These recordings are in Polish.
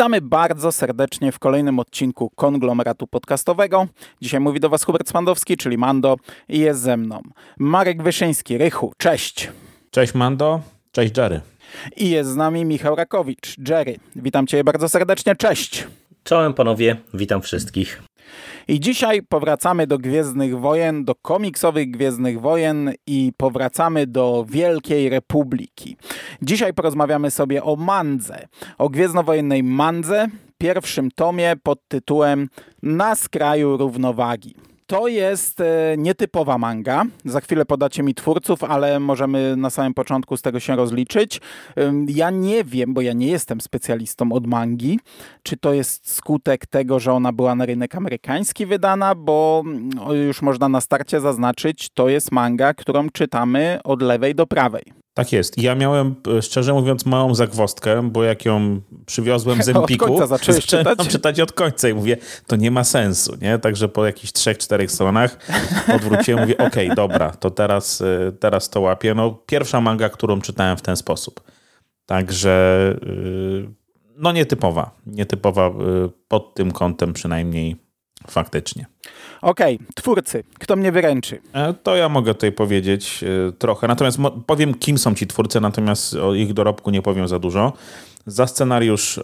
Witamy bardzo serdecznie w kolejnym odcinku konglomeratu podcastowego. Dzisiaj mówi do Was Hubert Spandowski, czyli Mando i jest ze mną Marek Wyszyński. Rychu, cześć. Cześć Mando, cześć Jerry. I jest z nami Michał Rakowicz. Jerry, witam Cię bardzo serdecznie, cześć. Czołem panowie, witam wszystkich. I dzisiaj powracamy do Gwiezdnych Wojen, do komiksowych Gwiezdnych Wojen i powracamy do Wielkiej Republiki. Dzisiaj porozmawiamy sobie o Mandze, o gwiezdnowojennej Mandze, pierwszym tomie pod tytułem Na skraju równowagi. To jest e, nietypowa manga. Za chwilę podacie mi twórców, ale możemy na samym początku z tego się rozliczyć. Ja nie wiem, bo ja nie jestem specjalistą od mangi, czy to jest skutek tego, że ona była na rynek amerykański wydana, bo mm, już można na starcie zaznaczyć, to jest manga, którą czytamy od lewej do prawej. Tak jest. Ja miałem, e, szczerze mówiąc, małą zagwostkę, bo jak ją przywiozłem z Empiku, zacząłem czytać? czytać od końca i mówię, to nie ma sensu, nie? Także po jakichś trzech, czterech stronach odwróciłem, mówię, okej, okay, dobra, to teraz, e, teraz to łapię. No, pierwsza manga, którą czytałem w ten sposób. Także, e, no nietypowa. Nietypowa pod tym kątem przynajmniej faktycznie. Okej, okay, twórcy. Kto mnie wyręczy? E, to ja mogę tutaj powiedzieć e, trochę. Natomiast powiem, kim są ci twórcy, natomiast o ich dorobku nie powiem za dużo. Za scenariusz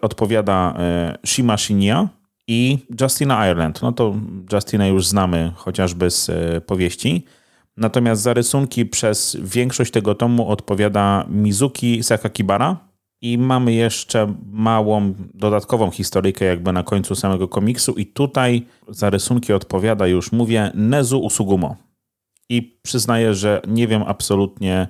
odpowiada e, Shima Shinya i Justina Ireland. No to Justina już znamy chociażby z powieści. Natomiast za rysunki przez większość tego tomu odpowiada Mizuki Sakakibara, i mamy jeszcze małą, dodatkową historyjkę jakby na końcu samego komiksu i tutaj za rysunki odpowiada, już mówię, Nezu Usugumo. I przyznaję, że nie wiem absolutnie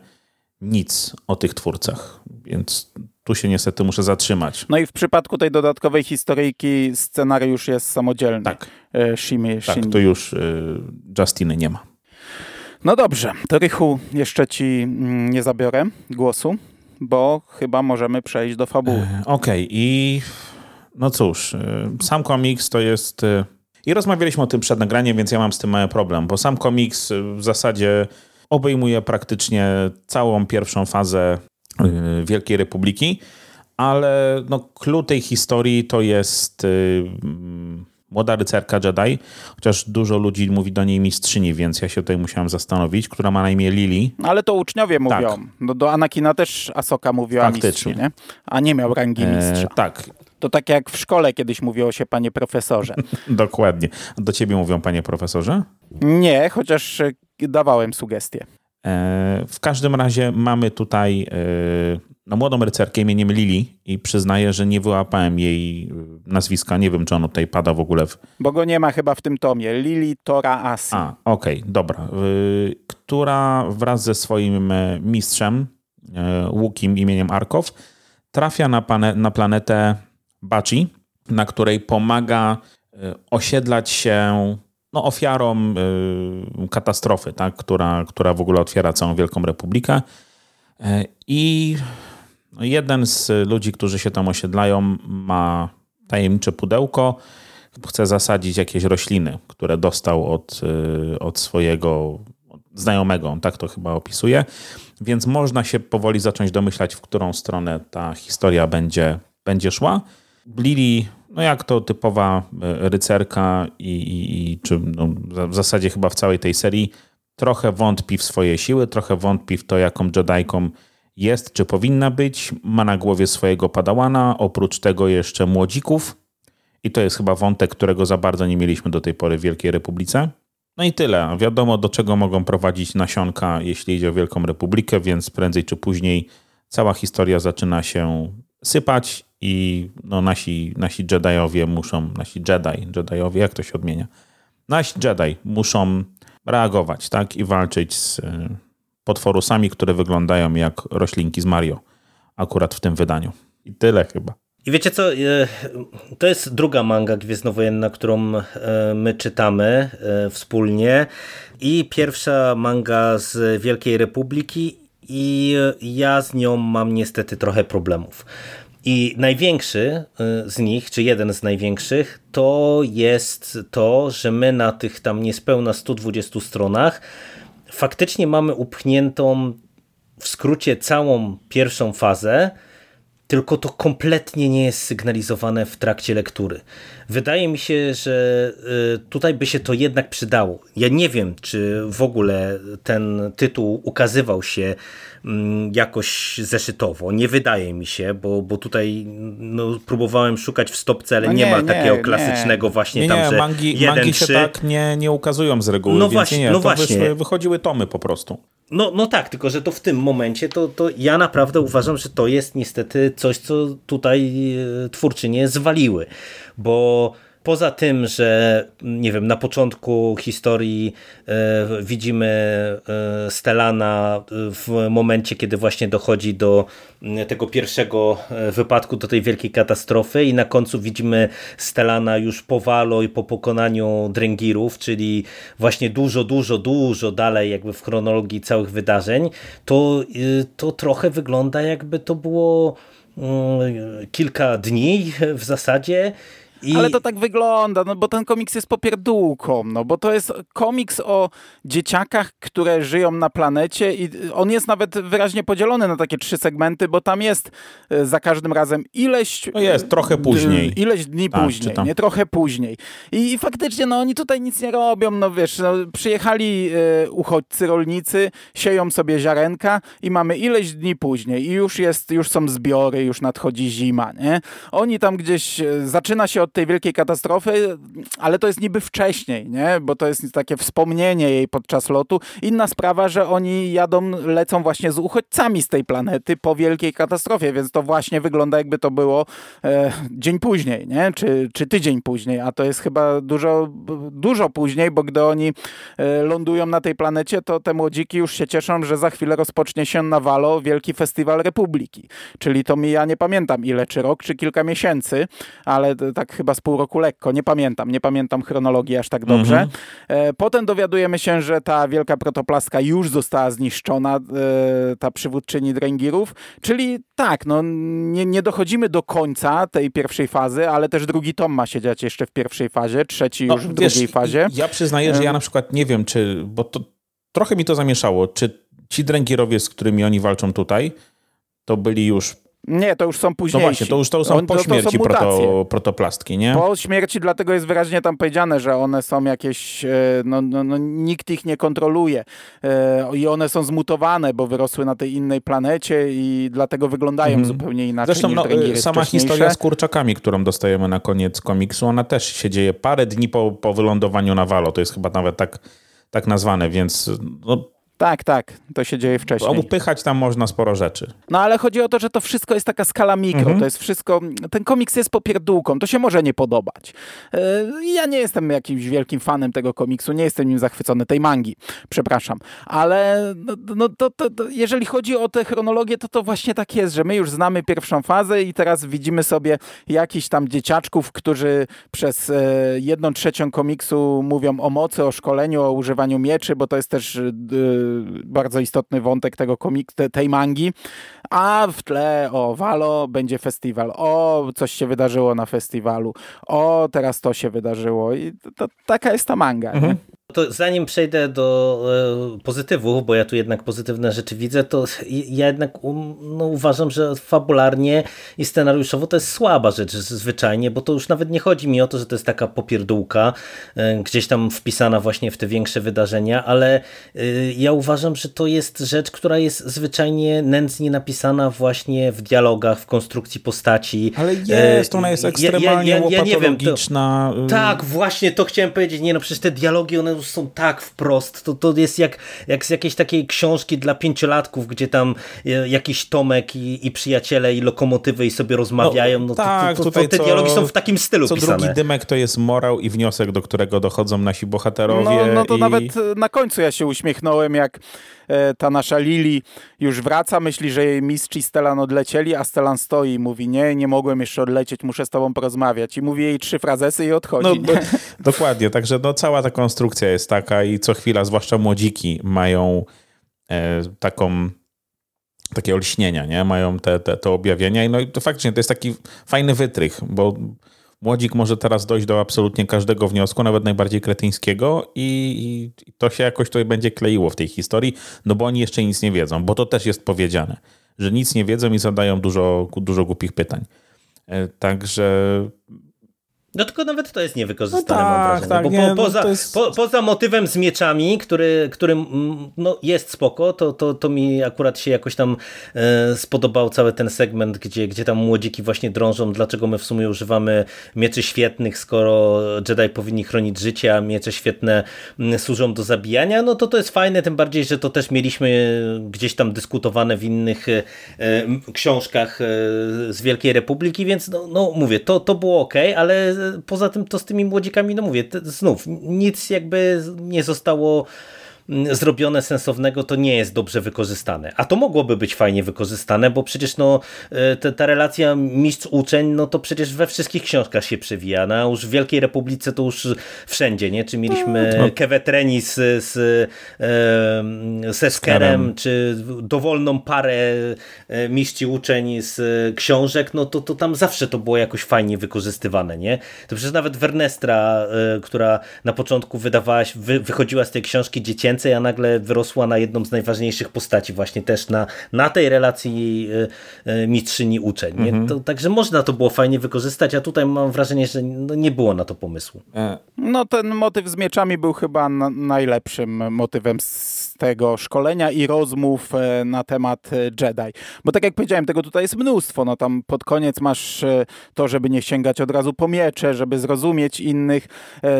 nic o tych twórcach, więc tu się niestety muszę zatrzymać. No i w przypadku tej dodatkowej historyjki scenariusz jest samodzielny. Tak. E, Shimi, tak, tu już e, Justiny nie ma. No dobrze, to Rychu jeszcze ci mm, nie zabiorę głosu bo chyba możemy przejść do fabuły. E, okej, okay. i no cóż, e, sam komiks to jest. E, I rozmawialiśmy o tym przed nagraniem, więc ja mam z tym mały problem, bo sam komiks w zasadzie obejmuje praktycznie całą pierwszą fazę Wielkiej Republiki, ale no, clue tej historii to jest młoda rycerka Jedi, chociaż dużo ludzi mówi do niej mistrzyni, więc ja się tutaj musiałem zastanowić, która ma na imię Lili. Ale to uczniowie mówią. Tak. No, do Anakina też Asoka mówiła Faktycznie. mistrzu, nie? A nie miał rangi e, mistrza. E, tak. To tak jak w szkole kiedyś mówiło się panie profesorze. Dokładnie. Do ciebie mówią panie profesorze? Nie, chociaż e, dawałem sugestie. E, w każdym razie mamy tutaj e, no, młodą rycerkę imieniem Lili i przyznaję, że nie wyłapałem jej y, nazwiska. Nie wiem, czy ono tutaj pada w ogóle. W... Bo go nie ma chyba w tym tomie. Lili Tora Asi. A, okej, okay, dobra. Y która wraz ze swoim e, mistrzem, y Łukim imieniem Arkow, trafia na, na planetę Baci, na której pomaga y osiedlać się no, ofiarom katastrofy, tak? która, która w ogóle otwiera całą Wielką Republikę. E, I jeden z ludzi, którzy się tam osiedlają, ma tajemnicze pudełko, chce zasadzić jakieś rośliny, które dostał od, y, od swojego znajomego, on tak to chyba opisuje. Więc można się powoli zacząć domyślać, w którą stronę ta historia będzie, będzie szła. Lili, no jak to typowa y, rycerka i, i, i czy no, w zasadzie chyba w całej tej serii, trochę wątpi w swoje siły, trochę wątpi w to, jaką Jediką jest czy powinna być. Ma na głowie swojego padałana, oprócz tego jeszcze młodzików. I to jest chyba wątek, którego za bardzo nie mieliśmy do tej pory w Wielkiej Republice. No i tyle. Wiadomo, do czego mogą prowadzić nasionka, jeśli idzie o Wielką Republikę, więc prędzej czy później cała historia zaczyna się sypać i no, nasi, nasi Jediowie muszą, nasi Jedi, Jediowie, jak to się odmienia? Nasi Jedi muszą reagować, tak, i walczyć z potworusami, które wyglądają jak roślinki z Mario. Akurat w tym wydaniu. I tyle chyba. I wiecie co, e, to jest druga manga gwiezdnowojenna, którą e, my czytamy e, wspólnie i pierwsza manga z Wielkiej Republiki i ja z nią mam niestety trochę problemów. I największy z nich, czy jeden z największych, to jest to, że my na tych tam niespełna 120 stronach faktycznie mamy upchniętą w skrócie całą pierwszą fazę tylko to kompletnie nie jest sygnalizowane w trakcie lektury. Wydaje mi się, że y, tutaj by się to jednak przydało. Ja nie wiem, czy w ogóle ten tytuł ukazywał się mm, jakoś zeszytowo. Nie wydaje mi się, bo, bo tutaj no, próbowałem szukać w stopce, ale no nie, nie, ma takiego nie, klasycznego nie. właśnie nie, tam, że mangi, jeden, mangi się tak nie, nie ukazują z reguły, no właśnie, nie, no właśnie. Wyszły, wychodziły tomy po prostu. No, no tak, tylko że to w tym momencie to, to ja naprawdę uważam, że to jest niestety coś, co tutaj e, twórczynie zwaliły, bo Poza tym, że nie wiem, na początku historii e, widzimy e, Stelana w momencie, kiedy właśnie dochodzi do tego pierwszego e, wypadku, do tej wielkiej katastrofy i na końcu widzimy Stelana już po Walo i po pokonaniu Drengirów, czyli właśnie dużo, dużo, dużo dalej jakby w chronologii całych wydarzeń, to, to trochę wygląda jakby to było mm, kilka dni w zasadzie i... Ale to tak wygląda, no bo ten komiks jest popierdółką, no bo to jest komiks o dzieciakach, które żyją na planecie i on jest nawet wyraźnie podzielony na takie trzy segmenty, bo tam jest e, za każdym razem ileś... No jest, trochę później. Ileś dni tak, później, nie? Trochę później. I, I, faktycznie, no oni tutaj nic nie robią, no wiesz, no, przyjechali y, uchodźcy, rolnicy, sieją sobie ziarenka i mamy ileś dni później i już jest, już są zbiory, już nadchodzi zima, nie? Oni tam gdzieś, y, zaczyna się od od tej wielkiej katastrofy, ale to jest niby wcześniej, nie? bo to jest takie wspomnienie jej podczas lotu. Inna sprawa, że oni jadą, lecą właśnie z uchodźcami z tej planety po wielkiej katastrofie, więc to właśnie wygląda jakby to było e, dzień później, nie? Czy, czy tydzień później, a to jest chyba dużo, dużo później, bo gdy oni e, lądują na tej planecie, to te młodziki już się cieszą, że za chwilę rozpocznie się na Walo Wielki Festiwal Republiki. Czyli to mi, ja nie pamiętam ile, czy rok, czy kilka miesięcy, ale tak chyba z pół roku lekko, nie pamiętam, nie pamiętam chronologii aż tak dobrze. Mhm. E, potem dowiadujemy się, że ta wielka protoplaska już została zniszczona, e, ta przywódczyni Drengirów, czyli tak, no nie, nie dochodzimy do końca tej pierwszej fazy, ale też drugi tom ma się dziać jeszcze w pierwszej fazie, trzeci no, już w wiesz, drugiej fazie. Ja przyznaję, że ja na przykład nie wiem, czy, bo to trochę mi to zamieszało, czy ci Drengirowie, z którymi oni walczą tutaj, to byli już nie, to już są późniejsi. No właśnie, to już to są po to, śmierci to są proto, protoplastki, nie? Po śmierci, dlatego jest wyraźnie tam powiedziane, że one są jakieś, e, no, no, no nikt ich nie kontroluje e, i one są zmutowane, bo wyrosły na tej innej planecie i dlatego wyglądają mhm. zupełnie inaczej Zresztą no, sama historia z kurczakami, którą dostajemy na koniec komiksu, ona też się dzieje parę dni po, po wylądowaniu na Walo, to jest chyba nawet tak, tak nazwane, więc no, tak, tak, to się dzieje wcześniej. Upychać tam można sporo rzeczy. No ale chodzi o to, że to wszystko jest taka skala mikro, mhm. to jest wszystko, ten komiks jest popierdółką, to się może nie podobać. E, ja nie jestem jakimś wielkim fanem tego komiksu, nie jestem nim zachwycony, tej mangi, przepraszam, ale no, no to, to, to, jeżeli chodzi o tę chronologię, to to właśnie tak jest, że my już znamy pierwszą fazę i teraz widzimy sobie jakichś tam dzieciaczków, którzy przez e, jedną trzecią komiksu mówią o mocy, o szkoleniu, o używaniu mieczy, bo to jest też e, bardzo istotny wątek tego komik, tej mangi, a w tle o Valo będzie festiwal, o coś się wydarzyło na festiwalu, o teraz to się wydarzyło i to, to taka jest ta manga. Mhm. To zanim przejdę do e, pozytywów, bo ja tu jednak pozytywne rzeczy widzę, to ja jednak no, uważam, że fabularnie i scenariuszowo to jest słaba rzecz zwyczajnie, bo to już nawet nie chodzi mi o to, że to jest taka popierdółka, e, gdzieś tam wpisana właśnie w te większe wydarzenia, ale e, ja uważam, że to jest rzecz, która jest zwyczajnie nędznie napisana właśnie w dialogach, w konstrukcji postaci. Ale jest, ona jest ekstremalnie ja, ja, ja, ja nie wiem, to, y- Tak, właśnie to chciałem powiedzieć, nie no przecież te dialogi, one są tak wprost. To, to jest jak, jak z jakiejś takiej książki dla pięciolatków, gdzie tam e, jakiś Tomek i, i przyjaciele i lokomotywy i sobie rozmawiają. No, no tak, to, to, to, te co, dialogi są w takim stylu co pisane. drugi dymek to jest morał i wniosek, do którego dochodzą nasi bohaterowie. No, no to i... nawet na końcu ja się uśmiechnąłem, jak ta nasza Lili już wraca, myśli, że jej mistrz i Stellan odlecieli, a Stellan stoi i mówi, nie, nie mogłem jeszcze odlecieć, muszę z tobą porozmawiać. I mówi jej trzy frazesy i odchodzi. No, do, dokładnie, także no, cała ta konstrukcja jest taka i co chwila, zwłaszcza młodziki, mają e, taką takie olśnienia, nie? Mają te, te, te objawienia i no i to faktycznie to jest taki fajny wytrych, bo Młodzik może teraz dojść do absolutnie każdego wniosku, nawet najbardziej kretyńskiego i, i to się jakoś tutaj będzie kleiło w tej historii, no bo oni jeszcze nic nie wiedzą, bo to też jest powiedziane. że nic nie wiedzą i zadają dużo, dużo głupich pytań. E, także no tylko nawet to jest niewykorzystane, no tak, mam wrażenie. Tak, bo nie, po, poza, no jest... po, poza motywem z mieczami, który, który mm, no, jest spoko, to, to, to mi akurat się jakoś tam e, spodobał cały ten segment, gdzie, gdzie tam młodziki właśnie drążą, dlaczego my w sumie używamy mieczy świetnych, skoro Jedi powinni chronić życie, a miecze świetne mm, służą do zabijania, no to to jest fajne, tym bardziej, że to też mieliśmy gdzieś tam dyskutowane w innych e, książkach e, z Wielkiej Republiki, więc no, no mówię, to, to było ok, ale poza tym to z tymi młodzikami, no mówię, znów nic jakby nie zostało zrobione sensownego, to nie jest dobrze wykorzystane. A to mogłoby być fajnie wykorzystane, bo przecież no, e, ta, ta relacja mistrz-uczeń, no to przecież we wszystkich książkach się przewija. No, już w Wielkiej Republice to już wszędzie, nie? Czy mieliśmy no. Kewetreni z, z, e, ze Skerem, czy dowolną parę e, mistrz uczeń z książek, no to, to tam zawsze to było jakoś fajnie wykorzystywane, nie? To przecież nawet Wernestra, która na początku wydawała, wy, wychodziła z tej książki dziecięcej, więcej, a nagle wyrosła na jedną z najważniejszych postaci właśnie też na, na tej relacji e, e, mistrzyni uczeń. Nie? Mhm. To, także można to było fajnie wykorzystać, a tutaj mam wrażenie, że no nie było na to pomysłu. E, no ten motyw z mieczami był chyba na, najlepszym motywem z tego szkolenia i rozmów na temat Jedi. Bo tak jak powiedziałem, tego tutaj jest mnóstwo. No tam pod koniec masz to, żeby nie sięgać od razu po miecze, żeby zrozumieć innych.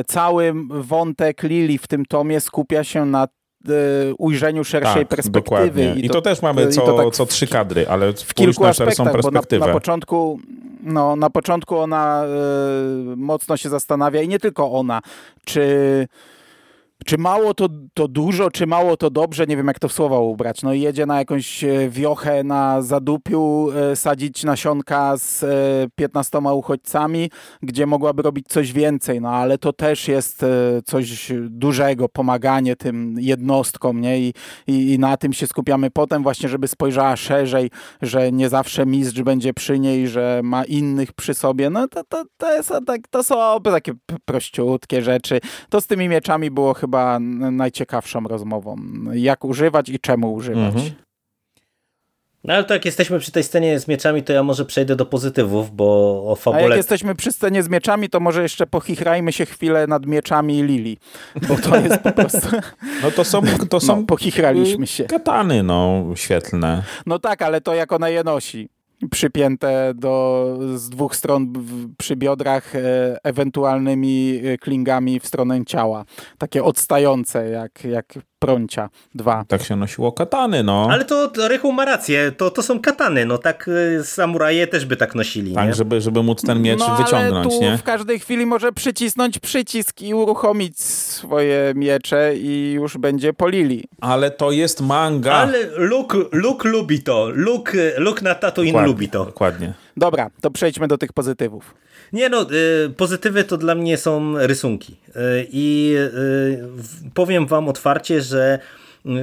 Cały wątek Lili w tym tomie skupia się na E, ujrzeniu szerszej tak, perspektywy. Dokładnie. I, to, I to też mamy co, tak co trzy kadry, ale w kilku na szerszą perspektywę. Na, na, początku, no, na początku ona y, mocno się zastanawia i nie tylko ona, czy czy mało to, to dużo, czy mało to dobrze, nie wiem jak to w słowa ubrać. No jedzie na jakąś e, wiochę na zadupiu, e, sadzić nasionka z 15 e, uchodźcami, gdzie mogłaby robić coś więcej, no ale to też jest coś dużego, pomaganie tym jednostkom, nie? I, i, i na tym się skupiamy potem właśnie, żeby spojrzała szerzej, że nie zawsze mistrz będzie przy niej, że ma innych przy sobie. No to, to, to, jest, tak, to są takie prościutkie rzeczy. To z tymi mieczami było chyba chyba najciekawszą rozmową. Jak używać i czemu używać. Mhm. No ale to jak jesteśmy przy tej scenie z mieczami, to ja może przejdę do pozytywów, bo o fabule... A jak jesteśmy przy scenie z mieczami, to może jeszcze pochichrajmy się chwilę nad mieczami Lili, bo to jest po prostu... No to są... To są no, pochichraliśmy się. Katany, no, świetlne. No tak, ale to jak ona je nosi przypięte do, z dwóch stron przy biodrach e, ewentualnymi e, klingami w stronę ciała. Takie odstające, jak, jak prącia dwa. Tak się nosiło katany, no. Ale to, Rychu ma rację, to, to są katany, no tak y, samuraje też by tak nosili, Tak, nie? Żeby, żeby móc ten miecz no, wyciągnąć, ale tu nie? w każdej chwili może przycisnąć przycisk i uruchomić swoje miecze i już będzie polili. Ale to jest manga. Ale Luke, Luke lubi to, Luke, Luke na Tatooine lubi to. Dokładnie. Dobra, to przejdźmy do tych pozytywów. Nie no, y, pozytywy to dla mnie są rysunki. Y, I y, powiem wam otwarcie, że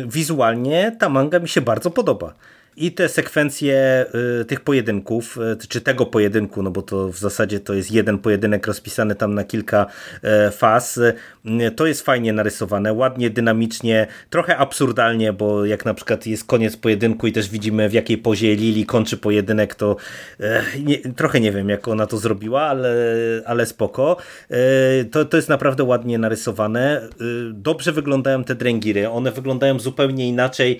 wizualnie ta manga mi się bardzo podoba i te sekwencje tych pojedynków, czy tego pojedynku, no bo to w zasadzie to jest jeden pojedynek rozpisany tam na kilka faz, to jest fajnie narysowane, ładnie, dynamicznie, trochę absurdalnie, bo jak na przykład jest koniec pojedynku i też widzimy w jakiej pozie Lili kończy pojedynek, to nie, trochę nie wiem jak ona to zrobiła, ale, ale spoko. To, to jest naprawdę ładnie narysowane. Dobrze wyglądają te dręgiry, one wyglądają zupełnie inaczej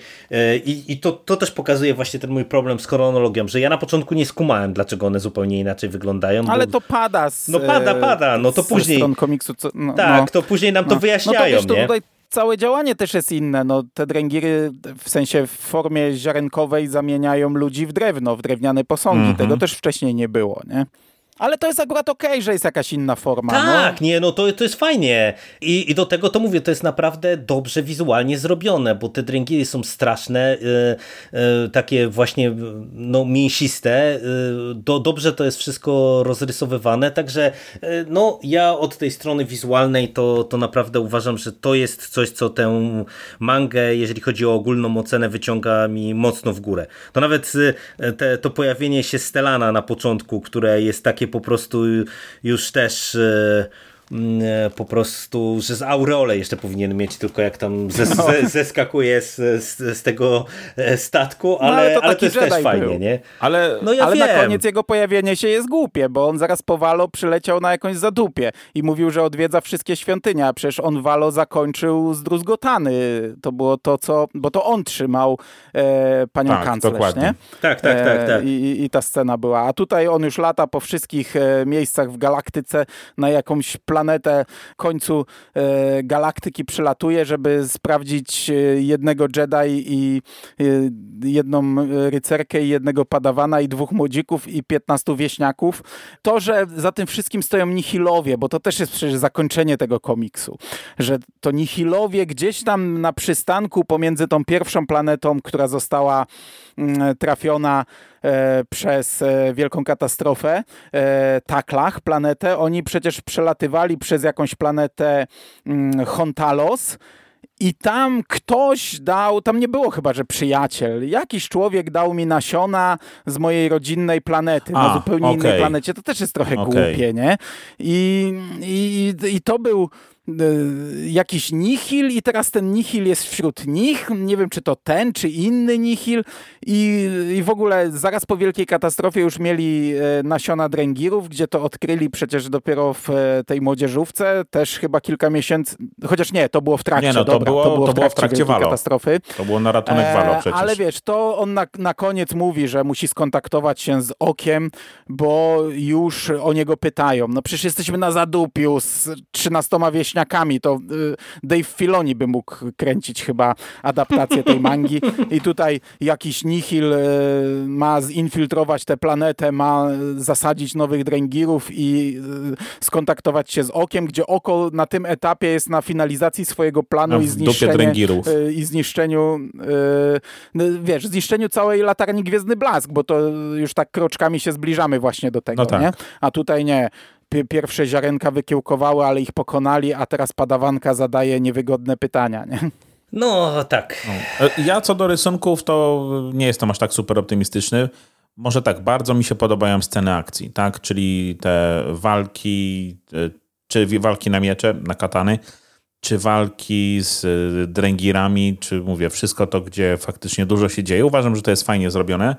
i, i to, to też pokazuje pokazuje właśnie ten mój problem z chronologią, że ja na początku nie skumałem, dlaczego one zupełnie inaczej wyglądają. Ale bo... to pada z, No pada, pada, no to później... komiksu. Co, no, tak, no. to później nam to no. wyjaśniają, no to, wiesz, nie? Tutaj całe działanie też jest inne. No, te dręgiry w sensie w formie ziarenkowej zamieniają ludzi w drewno, w drewniane posągi. Mm -hmm. Tego też wcześniej nie było, nie? Ale to jest akurat okej, okay, że jest jakaś inna forma. No. Tak, no. nie, no to, to jest fajnie. I, I do tego to mówię, to jest naprawdę dobrze wizualnie zrobione, bo te dręgiry są straszne, yy, yy, takie właśnie no, mięsiste. Do, dobrze to jest wszystko rozrysowywane, także no ja od tej strony wizualnej to, to naprawdę uważam, że to jest coś, co tę mangę, jeżeli chodzi o ogólną ocenę, wyciąga mi mocno w górę. To nawet te, to pojawienie się Stelana na początku, które jest takie po prostu już też mm, po prostu, że z aureole jeszcze powinien mieć, tylko jak tam zes, no. zeskakuje z, z, z, tego statku, ale, no, ale to, ale to jest Jedi też fajnie, był. nie? Ale, no ja ale na koniec jego pojawienie się jest głupie, bo on zaraz po Walo przyleciał na jakąś zadupie i mówił, że odwiedza wszystkie świątynie, a przecież on Walo zakończył zdruzgotany. To było to, co, bo to on trzymał e, panią tak, kanclerz, dokładnie. nie? Tak, tak, tak. tak. E, i, I ta scena była. A tutaj on już lata po wszystkich e, miejscach w galaktyce na jakąś planetę końcu e, galaktyki przylatuje, żeby sprawdzić e, jednego Jedi i e, jedną rycerkę i jednego padawana i dwóch młodzików i piętnastu wieśniaków. To, że za tym wszystkim stoją nihilowie, bo to też jest przecież zakończenie tego komiksu, że to nihilowie gdzieś tam na przystanku pomiędzy tą pierwszą planetą, która została mm, trafiona przez e, wielką katastrofę, e, Taklach, planetę. Oni przecież przelatywali przez jakąś planetę mm, Hontalos, i tam ktoś dał, tam nie było chyba, że przyjaciel, jakiś człowiek dał mi nasiona z mojej rodzinnej planety, A, na zupełnie okay. innej planecie. To też jest trochę okay. głupie, nie? I, i, I to był jakiś nihil i teraz ten nihil jest wśród nich. Nie wiem, czy to ten, czy inny nihil. I, I w ogóle zaraz po wielkiej katastrofie już mieli e, nasiona dręgirów, gdzie to odkryli przecież dopiero w e, tej młodzieżówce. Też chyba kilka miesięcy, chociaż nie, to było w trakcie. Nie, no, to, dobra, było, to było to w trakcie, w trakcie katastrofy. To było na ratunek e, Walo przecież. Ale wiesz, to on na, na koniec mówi, że musi skontaktować się z Okiem, bo już o niego pytają. No przecież jesteśmy na zadupiu z trzynastoma wieśniami wieśniakami, to y, Dave Filoni by mógł kręcić chyba adaptację tej mangi i tutaj jakiś nihil y, ma zinfiltrować tę planetę, ma zasadzić nowych dręgirów i y, skontaktować się z Okiem, gdzie Oko na tym etapie jest na finalizacji swojego planu i zniszczeniu i zniszczeniu wiesz, zniszczeniu całej latarni Gwiezdny Blask, bo to już tak kroczkami się zbliżamy właśnie do tego, no tak. nie? A tutaj nie pierwsze ziarenka wykiełkowały, ale ich pokonali, a teraz padawanka zadaje niewygodne pytania. Nie? No tak. No. E, ja co do rysunków to nie jestem aż tak super optymistyczny. Może tak, bardzo mi się podobają sceny akcji, tak? Czyli te walki, e, czy walki na miecze, na katany, czy walki z e, dręgirami, czy mówię, wszystko to, gdzie faktycznie dużo się dzieje. Uważam, że to jest fajnie zrobione.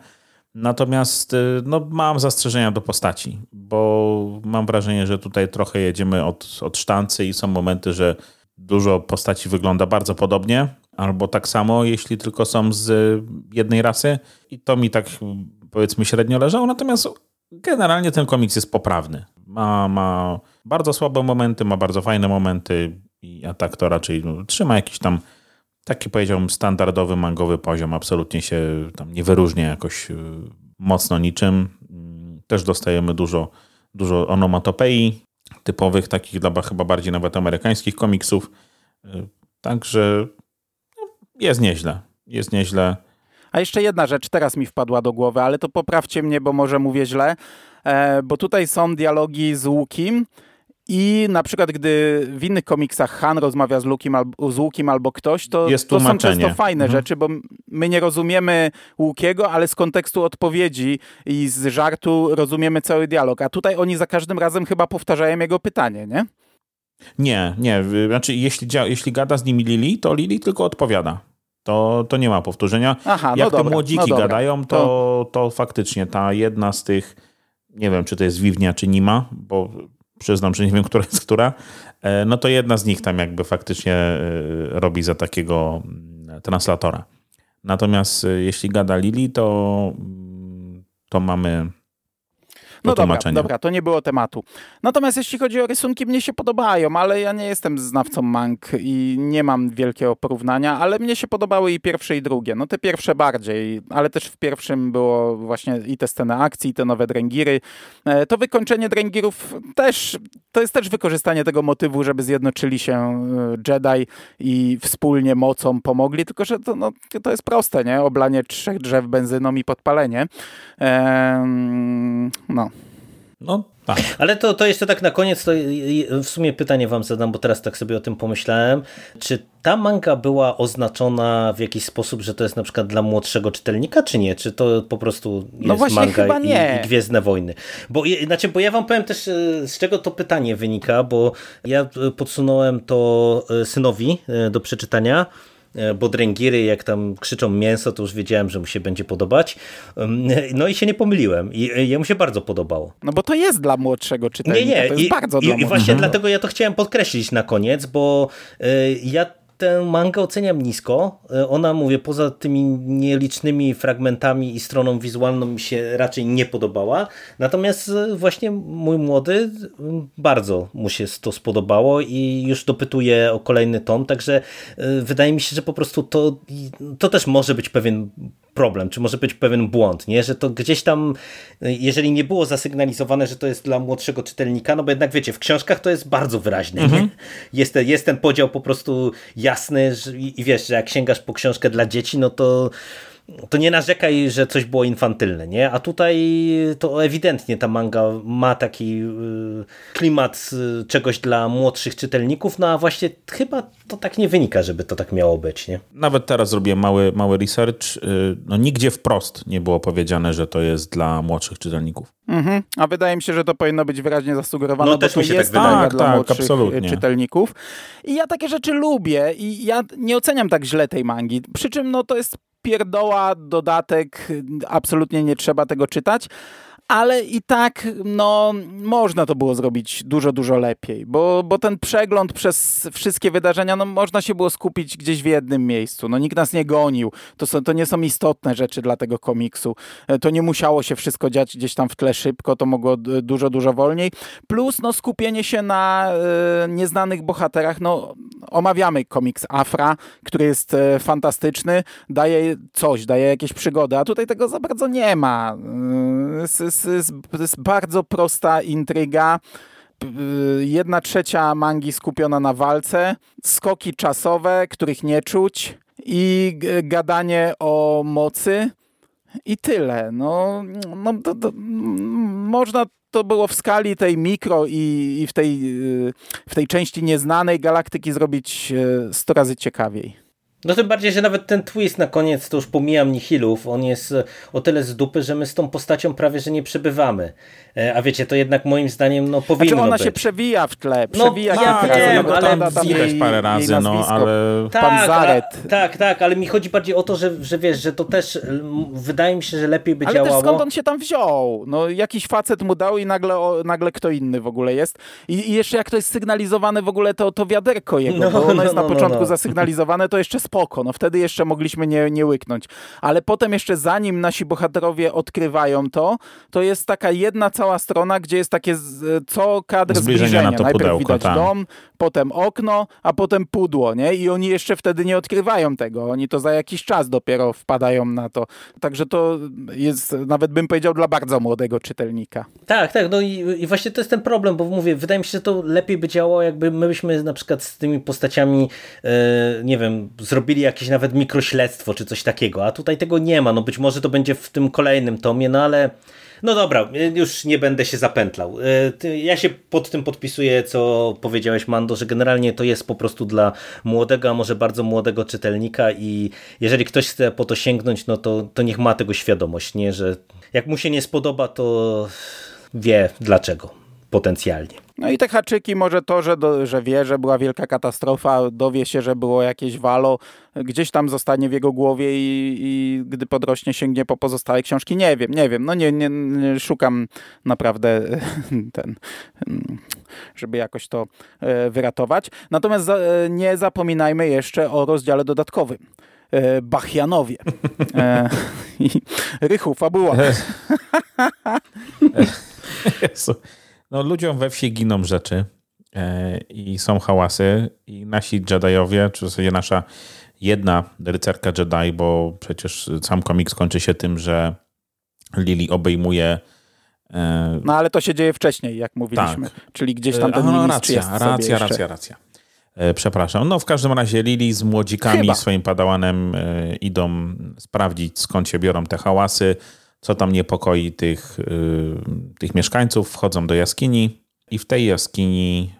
Natomiast y, no, mam zastrzeżenia do postaci, bo mam wrażenie, że tutaj trochę jedziemy od, od sztancy i są momenty, że dużo postaci wygląda bardzo podobnie, albo tak samo, jeśli tylko są z jednej rasy. I to mi tak powiedzmy średnio leżało. Natomiast generalnie ten komiks jest poprawny. Ma, ma bardzo słabe momenty, ma bardzo fajne momenty, i a tak to raczej no, trzyma jakiś tam taki powiedziałbym standardowy mangowy poziom, absolutnie się tam nie wyróżnia jakoś y, mocno niczym. Mm, też dostajemy dużo, dużo onomatopei typowych, takich dla chyba bardziej nawet amerykańskich komiksów. Y, także no, jest nieźle. Jest nieźle. A jeszcze jedna rzecz teraz mi wpadła do głowy, ale to poprawcie mnie, bo może mówię źle, e, bo tutaj są dialogi z Łukim, i na przykład, gdy w innych komiksach Han rozmawia z, Lukim, z Łukiem albo ktoś, to, to są często fajne mhm. rzeczy, bo my nie rozumiemy Łukiego, ale z kontekstu odpowiedzi i z żartu rozumiemy cały dialog. A tutaj oni za każdym razem chyba powtarzają jego pytanie, nie? Nie, nie. Znaczy, jeśli, jeśli gada z nimi Lili, to Lili tylko odpowiada. To, to nie ma powtórzenia. Aha, no Jak dobra, te młodziki no gadają, to, to, to faktycznie ta jedna z tych, nie wiem, czy to jest Wiwnia, czy Nima, bo przyznam, że nie wiem, która jest która, e, no to jedna z nich tam jakby faktycznie e, robi za takiego mm, translatora. Natomiast e, jeśli gada Lili, to, mm, to mamy no dobra, dobra, to nie było tematu. Natomiast jeśli chodzi o rysunki, mnie się podobają, ale ja nie jestem znawcą mang i nie mam wielkiego porównania, ale mnie się podobały i pierwsze i drugie. No te pierwsze bardziej, ale też w pierwszym było właśnie i te sceny akcji, i te nowe dręgiry. E, to wykończenie dręgirów też, to jest też wykorzystanie tego motywu, żeby zjednoczyli się e, Jedi i wspólnie mocą pomogli, tylko że to, no, to jest proste, nie? Oblanie trzech drzew benzyną i podpalenie. Ehm, no. No tak. Ale to, to jeszcze tak na koniec, to w sumie pytanie wam zadam, bo teraz tak sobie o tym pomyślałem. Czy ta manga była oznaczona w jakiś sposób, że to jest na przykład dla młodszego czytelnika, czy nie? Czy to po prostu no jest no manga i, i, Gwiezdne Wojny? Bo, znaczy, bo ja wam powiem też, e, z czego to pytanie wynika, bo ja e, podsunąłem to e, synowi do przeczytania, bo dręgiry, jak tam krzyczą mięso, to już wiedziałem, że mu się będzie podobać. No i się nie pomyliłem. I jemu się bardzo podobało. No bo to jest dla młodszego czytelnika. Nie, nie. To jest I, bardzo i, dla I właśnie dlatego ja to chciałem podkreślić na koniec, bo ja tę mangę oceniam nisko. E, ona, mówię, poza tymi nielicznymi fragmentami i stroną wizualną mi się raczej nie podobała. Natomiast e, właśnie mój młody bardzo mu się to spodobało i już dopytuje o kolejny tom, także e, wydaje mi się, że po prostu to, to też może być pewien problem, czy może być pewien błąd, nie? że to gdzieś tam, jeżeli nie było zasygnalizowane, że to jest dla młodszego czytelnika, no bo jednak wiecie, w książkach to jest bardzo wyraźne. Mhm. Jest, jest ten podział po prostu jasny że, i, i wiesz, że jak sięgasz po książkę dla dzieci, no to to nie narzekaj, że coś było infantylne, nie? A tutaj to ewidentnie ta manga ma taki y, klimat y, czegoś dla młodszych czytelników, no a właśnie chyba to tak nie wynika, żeby to tak miało być, nie? Nawet teraz zrobiłem mały, mały research. Y, no nigdzie wprost nie było powiedziane, że to jest dla młodszych czytelników. Mhm. A wydaje mi się, że to powinno być wyraźnie zasugerowane, no, bo to jest tak, tak dla tak, młodszych absolutnie. czytelników. I ja takie rzeczy lubię i ja nie oceniam tak źle tej mangi. Przy czym no to jest pierdoła, dodatek, absolutnie nie trzeba tego czytać ale i tak no, można to było zrobić dużo, dużo lepiej, bo, bo ten przegląd przez wszystkie wydarzenia, no, można się było skupić gdzieś w jednym miejscu. No, nikt nas nie gonił. To, są, to nie są istotne rzeczy dla tego komiksu. E, to nie musiało się wszystko dziać gdzieś tam w tle szybko, to mogło dużo, dużo wolniej. Plus no, skupienie się na e, nieznanych bohaterach. No, omawiamy komiks Afra, który jest e, fantastyczny, daje coś, daje jakieś przygody, a tutaj tego za bardzo nie ma. Jest, jest bardzo prosta intryga jedna trzecia mangi skupiona na walce, skoki czasowe, których nie czuć i gadanie o mocy i tyle. No, no to, to, można to było w skali tej mikro i, i w, tej, w tej części nieznanej galaktyki zrobić 100 razy ciekawiej. No tym bardziej, że nawet ten twist na koniec, to już pomijam Nihilów, on jest e, o tyle z dupy, że my z tą postacią prawie, że nie przebywamy. E, a wiecie, to jednak moim zdaniem no powinno znaczy ona być. się przewija w tle, no, przewija no, ja wiem, no, ale tam jej, parę razy, no, ale... Tak, Zaret. A, tak, tak, ale mi chodzi bardziej o to, że, że wiesz, że to też wydaje mi się, że lepiej by ale działało. Ale skąd on się tam wziął? No jakiś facet mu dał i nagle, o, nagle kto inny w ogóle jest. I, I, jeszcze jak to jest sygnalizowane w ogóle to, to wiaderko jego, no, bo ono no, jest na no, początku zasygnalizowane, to jeszcze spoko, no wtedy jeszcze mogliśmy nie, nie łyknąć. Ale potem jeszcze zanim nasi bohaterowie odkrywają to, to jest taka jedna cała strona, gdzie jest takie co kadr zbliżenia. zbliżenia. Najpierw pudełko, widać tam. dom, potem okno, a potem pudło, nie? I oni jeszcze wtedy nie odkrywają tego. Oni to za jakiś czas dopiero wpadają na to. Także to jest, nawet bym powiedział, dla bardzo młodego czytelnika. Tak, tak. No i, i właśnie to jest ten problem, bo mówię, wydaje mi się, że to lepiej by działało, jakby my byśmy na przykład z tymi postaciami, e, nie wiem, zrobili jakieś nawet mikrośledztwo czy coś takiego, a tutaj tego nie ma. No być może to będzie w tym kolejnym tomie, no ale no dobra, już nie będę się zapętlał. E, ja się pod tym podpisuję, co powiedziałeś, Mando, że generalnie to jest po prostu dla młodego, a może bardzo młodego czytelnika i jeżeli ktoś chce po to sięgnąć, no to, to niech ma tego świadomość, nie? że jak mu się nie spodoba, to wie dlaczego potencjalnie. No i te haczyki, może to, że, do, że wie, że była wielka katastrofa, dowie się, że było jakieś walo, gdzieś tam zostanie w jego głowie i, i gdy podrośnie, sięgnie po pozostałe książki. Nie wiem, nie wiem. No nie, nie, nie szukam naprawdę ten, żeby jakoś to e, wyratować. Natomiast e, nie zapominajmy jeszcze o rozdziale dodatkowym. E, Bachianowie. Rychu, fabuła. Jezu. No, ludziom we wsi giną rzeczy e, i są hałasy i nasi Jediowie, czy w zasadzie nasza jedna rycerka Jedi, bo przecież sam komiks kończy się tym, że Lili obejmuje e, no ale to się dzieje wcześniej, jak mówiliśmy. Tak. Czyli gdzieś tam ten no, racja, racja, racja, racja. E, przepraszam. No w każdym razie Lili z młodzikami, Chyba. swoim padałanem idą sprawdzić skąd się biorą te hałasy co tam niepokoi tych, y, tych mieszkańców, wchodzą do jaskini i w tej jaskini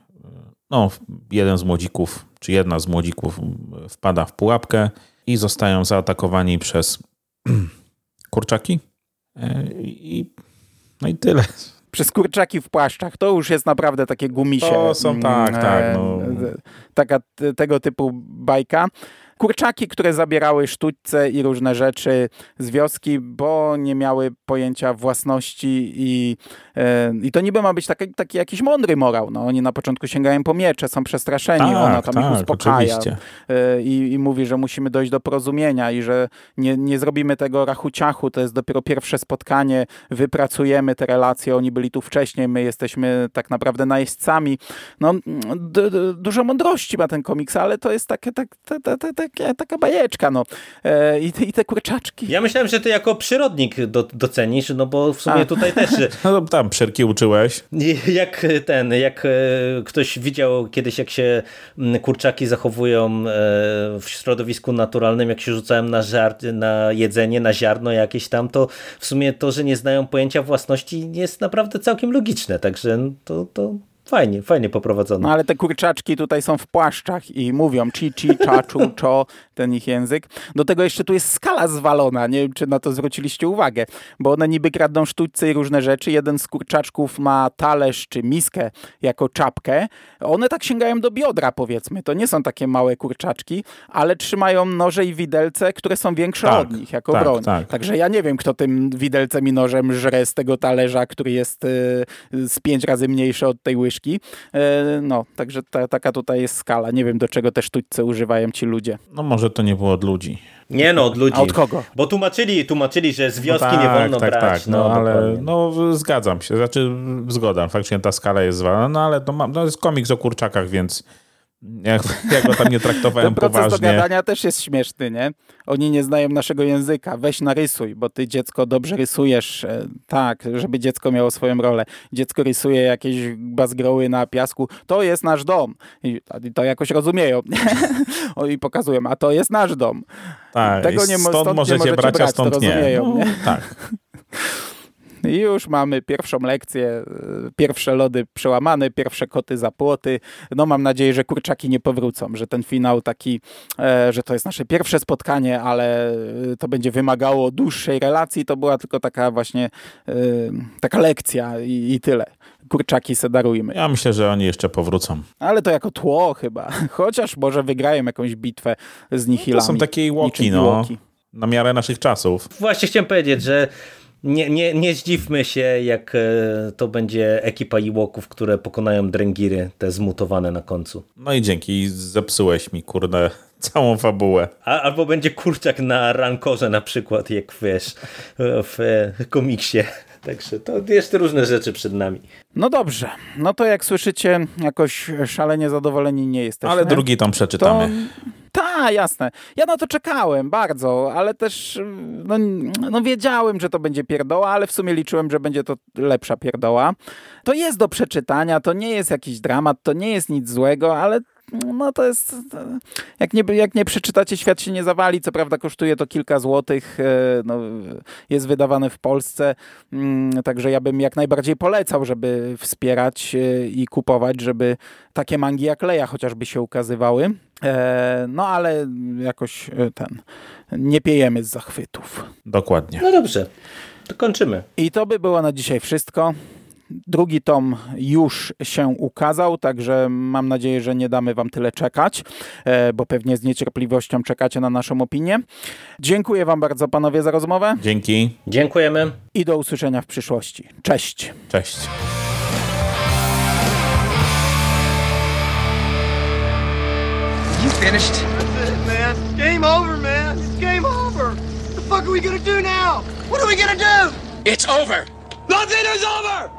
no, jeden z młodzików, czy jedna z młodzików wpada w pułapkę i zostają zaatakowani przez kurczaki. E, I, no i tyle. Przez kurczaki w płaszczach. To już jest naprawdę takie gumisie. To są tak, tak. No. Taka tego typu bajka kurczaki, które zabierały sztućce i różne rzeczy z wioski, bo nie miały pojęcia własności i, e, i to niby ma być taki, taki jakiś mądry morał. No, oni na początku sięgają po miecze, są przestraszeni, tak, ona tam tak, ich uspokaja e, i, i, mówi, że musimy dojść do porozumienia i że nie, nie zrobimy tego rachuciachu, to jest dopiero pierwsze spotkanie, wypracujemy te relacje, oni byli tu wcześniej, my jesteśmy tak naprawdę najeźdźcami. No, dużo mądrości ma ten komiks, ale to jest takie, tak, tak, tak, tak takie, taka bajeczka, no. E, i, te, I te kurczaczki. Ja myślałem, że ty jako przyrodnik do, docenisz, no bo w sumie A. tutaj też... no tam przerki uczyłeś. Jak ten, jak e, ktoś widział kiedyś, jak się kurczaki zachowują e, w środowisku naturalnym, jak się rzucałem na, żart, na jedzenie, na ziarno jakieś tam, to w sumie to, że nie znają pojęcia własności jest naprawdę całkiem logiczne, także to, to Fajnie, fajnie poprowadzone. No ale te kurczaczki tutaj są w płaszczach i mówią ci, ci, czaczu, czo, ten ich język. Do tego jeszcze tu jest skala zwalona, nie wiem czy na to zwróciliście uwagę, bo one niby kradną sztućce i różne rzeczy. Jeden z kurczaczków ma talerz czy miskę jako czapkę. One tak sięgają do biodra powiedzmy. To nie są takie małe kurczaczki, ale trzymają noże i widelce, które są większe tak, od nich jako tak, broń. Tak. Także ja nie wiem kto tym widelcem i nożem żre z tego talerza, który jest y, z pięć razy mniejszy od tej łyżki E, no, także ta, taka tutaj jest skala. Nie wiem, do czego te sztućce używają ci ludzie. No może to nie było od ludzi. Nie no, od ludzi. A od kogo? Bo tłumaczyli, tłumaczyli, że z wioski no tak, nie wolno tak, brać. Tak, no, no ale no, zgadzam się. Znaczy zgoda, faktycznie ta skala jest zwalona, no ale to, ma, no, jest komiks o kurczakach, więc jak, jak go tam nie traktowałem Ten proces poważnie. dogadania też jest śmieszny, nie? Oni nie znają naszego języka. Weź narysuj, bo ty dziecko dobrze rysujesz. E, tak, żeby dziecko miało swoją rolę. Dziecko rysuje jakieś bazgroły na piasku. To jest nasz dom. I to jakoś rozumieją. I pokazują, a to jest nasz dom. Tak, Tego nie, stąd, stąd możecie, nie możecie brać, brać, a stąd nie. No, nie? Tak. I już mamy pierwszą lekcję, e, pierwsze lody przełamane, pierwsze koty za płoty. No mam nadzieję, że kurczaki nie powrócą, że ten finał taki, e, że to jest nasze pierwsze spotkanie, ale e, to będzie wymagało dłuższej relacji. To była tylko taka właśnie taka lekcja i, i tyle kurczaki se darujmy. Ja myślę, że oni jeszcze powrócą. Ale to jako tło chyba. Chociaż może wygrają jakąś bitwę z nihilami. No to są takie łoki, no. Na miarę naszych czasów. Właśnie chciałem powiedzieć, że nie, nie, nie zdziwmy się, jak e, to będzie ekipa Iłoków, które pokonają dręgiry, te zmutowane na końcu. No i dzięki, zepsułeś mi, kurde, całą fabułę. A, albo będzie kurczak na rankorze na przykład, jak wiesz, w e, komiksie. Także to jeszcze różne rzeczy przed nami. No dobrze, no to jak słyszycie, jakoś szalenie zadowoleni nie jesteśmy. Ale drugi tam przeczytamy. To... Tak, jasne. Ja na to czekałem bardzo, ale też no, no, wiedziałem, że to będzie pierdoła, ale w sumie liczyłem, że będzie to lepsza pierdoła. To jest do przeczytania, to nie jest jakiś dramat, to nie jest nic złego, ale no to jest, jak nie, jak nie przeczytacie, świat się nie zawali, co prawda kosztuje to kilka złotych, e, no, jest wydawane w Polsce, mm, także ja bym jak najbardziej polecał, żeby wspierać e, i kupować, żeby takie mangi jak Leja chociażby się ukazywały. E, no ale jakoś ten, nie piejemy z zachwytów. Dokładnie. No dobrze, to kończymy. I to by było na dzisiaj wszystko. Drugi tom już się ukazał, także mam nadzieję, że nie damy wam tyle czekać, e, bo pewnie z niecierpliwością czekacie na naszą opinię. Dziękuję wam bardzo panowie za rozmowę. Dzięki. Dziękujemy. I do usłyszenia w przyszłości. Cześć. Cześć. You finished? That's it, man. Game over, man. It's game over. What the fuck are we gonna do now? What are we gonna do? It's over. Nothing is over!